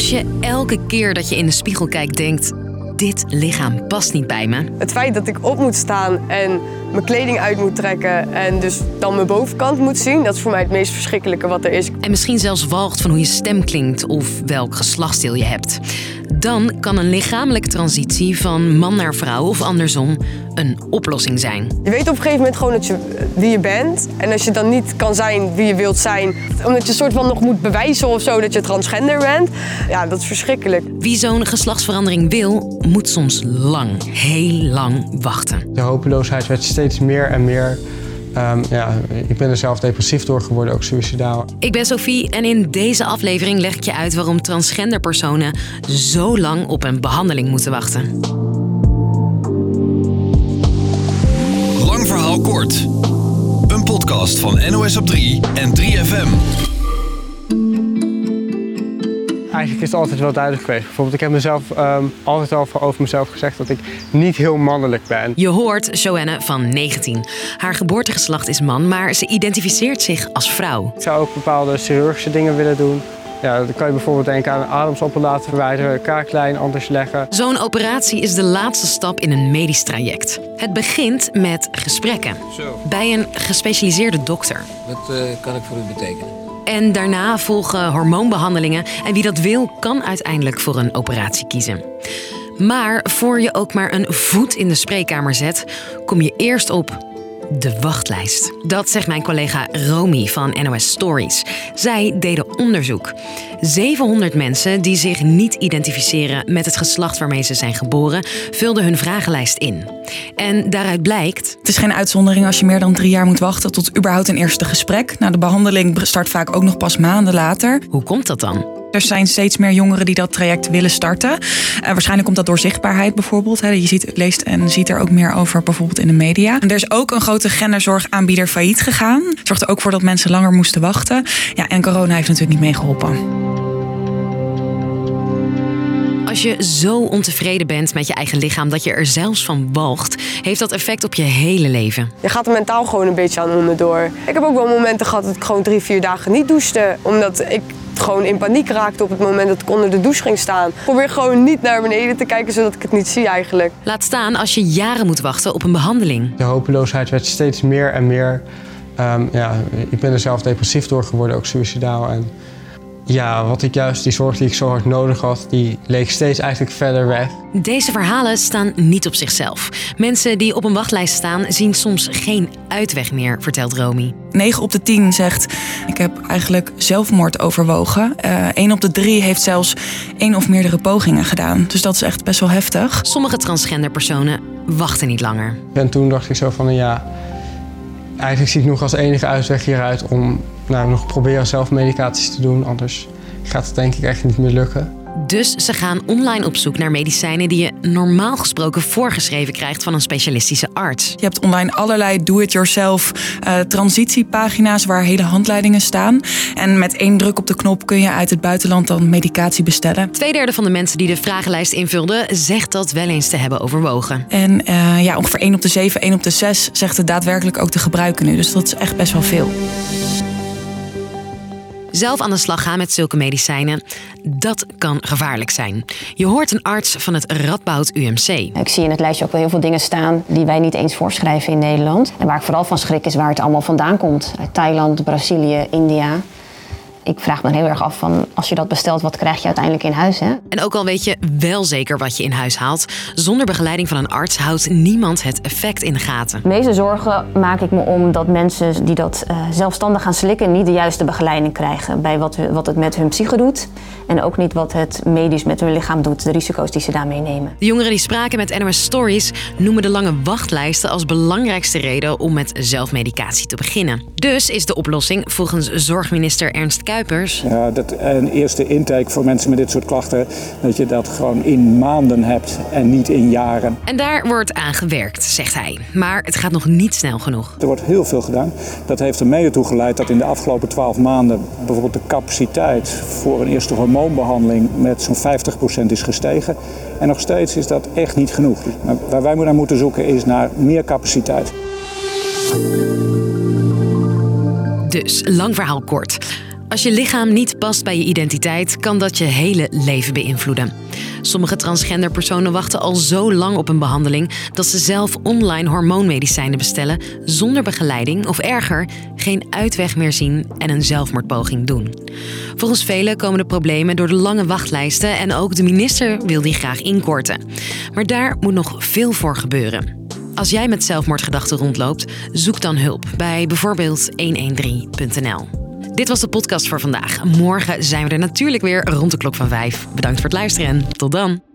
Als je elke keer dat je in de spiegel kijkt denkt: dit lichaam past niet bij me. Het feit dat ik op moet staan en mijn kleding uit moet trekken en dus dan mijn bovenkant moet zien, dat is voor mij het meest verschrikkelijke wat er is. En misschien zelfs walgt van hoe je stem klinkt of welk geslachtsdeel je hebt. Dan kan een lichamelijke transitie van man naar vrouw of andersom een oplossing zijn. Je weet op een gegeven moment gewoon dat je, wie je bent. En als je dan niet kan zijn wie je wilt zijn, omdat je soort van nog moet bewijzen of zo dat je transgender bent, ja, dat is verschrikkelijk. Wie zo'n geslachtsverandering wil, moet soms lang, heel lang wachten. De hopeloosheid werd steeds meer en meer. Um, ja, ik ben er zelf depressief door geworden, ook suicidaal. Ik ben Sophie en in deze aflevering leg ik je uit waarom transgender personen zo lang op een behandeling moeten wachten. Lang verhaal kort. Een podcast van NOS op 3 en 3FM. Eigenlijk is het altijd wel duidelijk geweest. Bijvoorbeeld, ik heb mezelf um, altijd al over mezelf gezegd dat ik niet heel mannelijk ben. Je hoort Joanne van 19. Haar geboortegeslacht is man, maar ze identificeert zich als vrouw. Ik zou ook bepaalde chirurgische dingen willen doen. Ja, dan kan je bijvoorbeeld denken aan een ademsappel laten verwijderen, kaaklijn anders leggen. Zo'n operatie is de laatste stap in een medisch traject. Het begint met gesprekken. Zo. Bij een gespecialiseerde dokter. Wat uh, kan ik voor u betekenen? En daarna volgen hormoonbehandelingen. En wie dat wil, kan uiteindelijk voor een operatie kiezen. Maar voor je ook maar een voet in de spreekkamer zet, kom je eerst op de wachtlijst. Dat zegt mijn collega Romy van NOS Stories. Zij deden onderzoek. 700 mensen die zich niet identificeren met het geslacht waarmee ze zijn geboren, vulden hun vragenlijst in. En daaruit blijkt. Het is geen uitzondering als je meer dan drie jaar moet wachten tot überhaupt een eerste gesprek. Nou, de behandeling start vaak ook nog pas maanden later. Hoe komt dat dan? Er zijn steeds meer jongeren die dat traject willen starten. Uh, waarschijnlijk komt dat door zichtbaarheid bijvoorbeeld. Hè. Je ziet, leest en ziet er ook meer over bijvoorbeeld in de media. En er is ook een grote genderzorgaanbieder failliet gegaan. Zorgde ook voor dat mensen langer moesten wachten. Ja, en corona heeft natuurlijk niet meegeholpen. Als je zo ontevreden bent met je eigen lichaam dat je er zelfs van walgt, heeft dat effect op je hele leven. Je gaat er mentaal gewoon een beetje aan onderdoor. Ik heb ook wel momenten gehad dat ik gewoon drie, vier dagen niet douchte. Omdat ik gewoon in paniek raakte op het moment dat ik onder de douche ging staan. Probeer gewoon niet naar beneden te kijken zodat ik het niet zie eigenlijk. Laat staan als je jaren moet wachten op een behandeling. De hopeloosheid werd steeds meer en meer. Um, ja, ik ben er zelf depressief door geworden, ook suicidaal. En ja, wat ik juist, die zorg die ik zo hard nodig had, die leek steeds eigenlijk verder weg. Deze verhalen staan niet op zichzelf. Mensen die op een wachtlijst staan zien soms geen uitweg meer, vertelt Romy. 9 op de 10 zegt: Ik heb eigenlijk zelfmoord overwogen. Uh, 1 op de 3 heeft zelfs één of meerdere pogingen gedaan. Dus dat is echt best wel heftig. Sommige transgender personen wachten niet langer. En toen dacht ik zo van ja, eigenlijk zie ik nog als enige uitweg hieruit om nou, nog proberen zelf medicaties te doen. Anders gaat het denk ik echt niet meer lukken. Dus ze gaan online op zoek naar medicijnen die je normaal gesproken voorgeschreven krijgt van een specialistische arts. Je hebt online allerlei do-it-yourself uh, transitiepagina's waar hele handleidingen staan. En met één druk op de knop kun je uit het buitenland dan medicatie bestellen. Tweederde van de mensen die de vragenlijst invulden zegt dat wel eens te hebben overwogen. En uh, ja, ongeveer 1 op de 7, 1 op de 6 zegt het daadwerkelijk ook te gebruiken nu. Dus dat is echt best wel veel. Zelf aan de slag gaan met zulke medicijnen, dat kan gevaarlijk zijn. Je hoort een arts van het Radboud UMC. Ik zie in het lijstje ook wel heel veel dingen staan die wij niet eens voorschrijven in Nederland. En waar ik vooral van schrik is waar het allemaal vandaan komt. Thailand, Brazilië, India ik vraag me heel erg af van als je dat bestelt, wat krijg je uiteindelijk in huis? Hè? En ook al weet je wel zeker wat je in huis haalt, zonder begeleiding van een arts houdt niemand het effect in de gaten. De meeste zorgen maak ik me om dat mensen die dat uh, zelfstandig gaan slikken niet de juiste begeleiding krijgen bij wat, wat het met hun psyche doet. En ook niet wat het medisch met hun lichaam doet, de risico's die ze daarmee nemen. De jongeren die spraken met NOS Stories noemen de lange wachtlijsten als belangrijkste reden om met zelfmedicatie te beginnen. Dus is de oplossing volgens zorgminister Ernst Kuipers. Ja, dat een eerste intake voor mensen met dit soort klachten, dat je dat gewoon in maanden hebt en niet in jaren. En daar wordt aan gewerkt, zegt hij. Maar het gaat nog niet snel genoeg. Er wordt heel veel gedaan. Dat heeft er mede toe geleid dat in de afgelopen twaalf maanden bijvoorbeeld de capaciteit voor een eerste hormoonbehandeling met zo'n 50% is gestegen. En nog steeds is dat echt niet genoeg. Maar waar wij naar moeten zoeken is naar meer capaciteit. Dus, lang verhaal kort. Als je lichaam niet past bij je identiteit, kan dat je hele leven beïnvloeden. Sommige transgender personen wachten al zo lang op een behandeling dat ze zelf online hormoonmedicijnen bestellen zonder begeleiding of erger, geen uitweg meer zien en een zelfmoordpoging doen. Volgens velen komen de problemen door de lange wachtlijsten en ook de minister wil die graag inkorten. Maar daar moet nog veel voor gebeuren. Als jij met zelfmoordgedachten rondloopt, zoek dan hulp bij bijvoorbeeld 113.nl. Dit was de podcast voor vandaag. Morgen zijn we er natuurlijk weer rond de klok van vijf. Bedankt voor het luisteren en tot dan.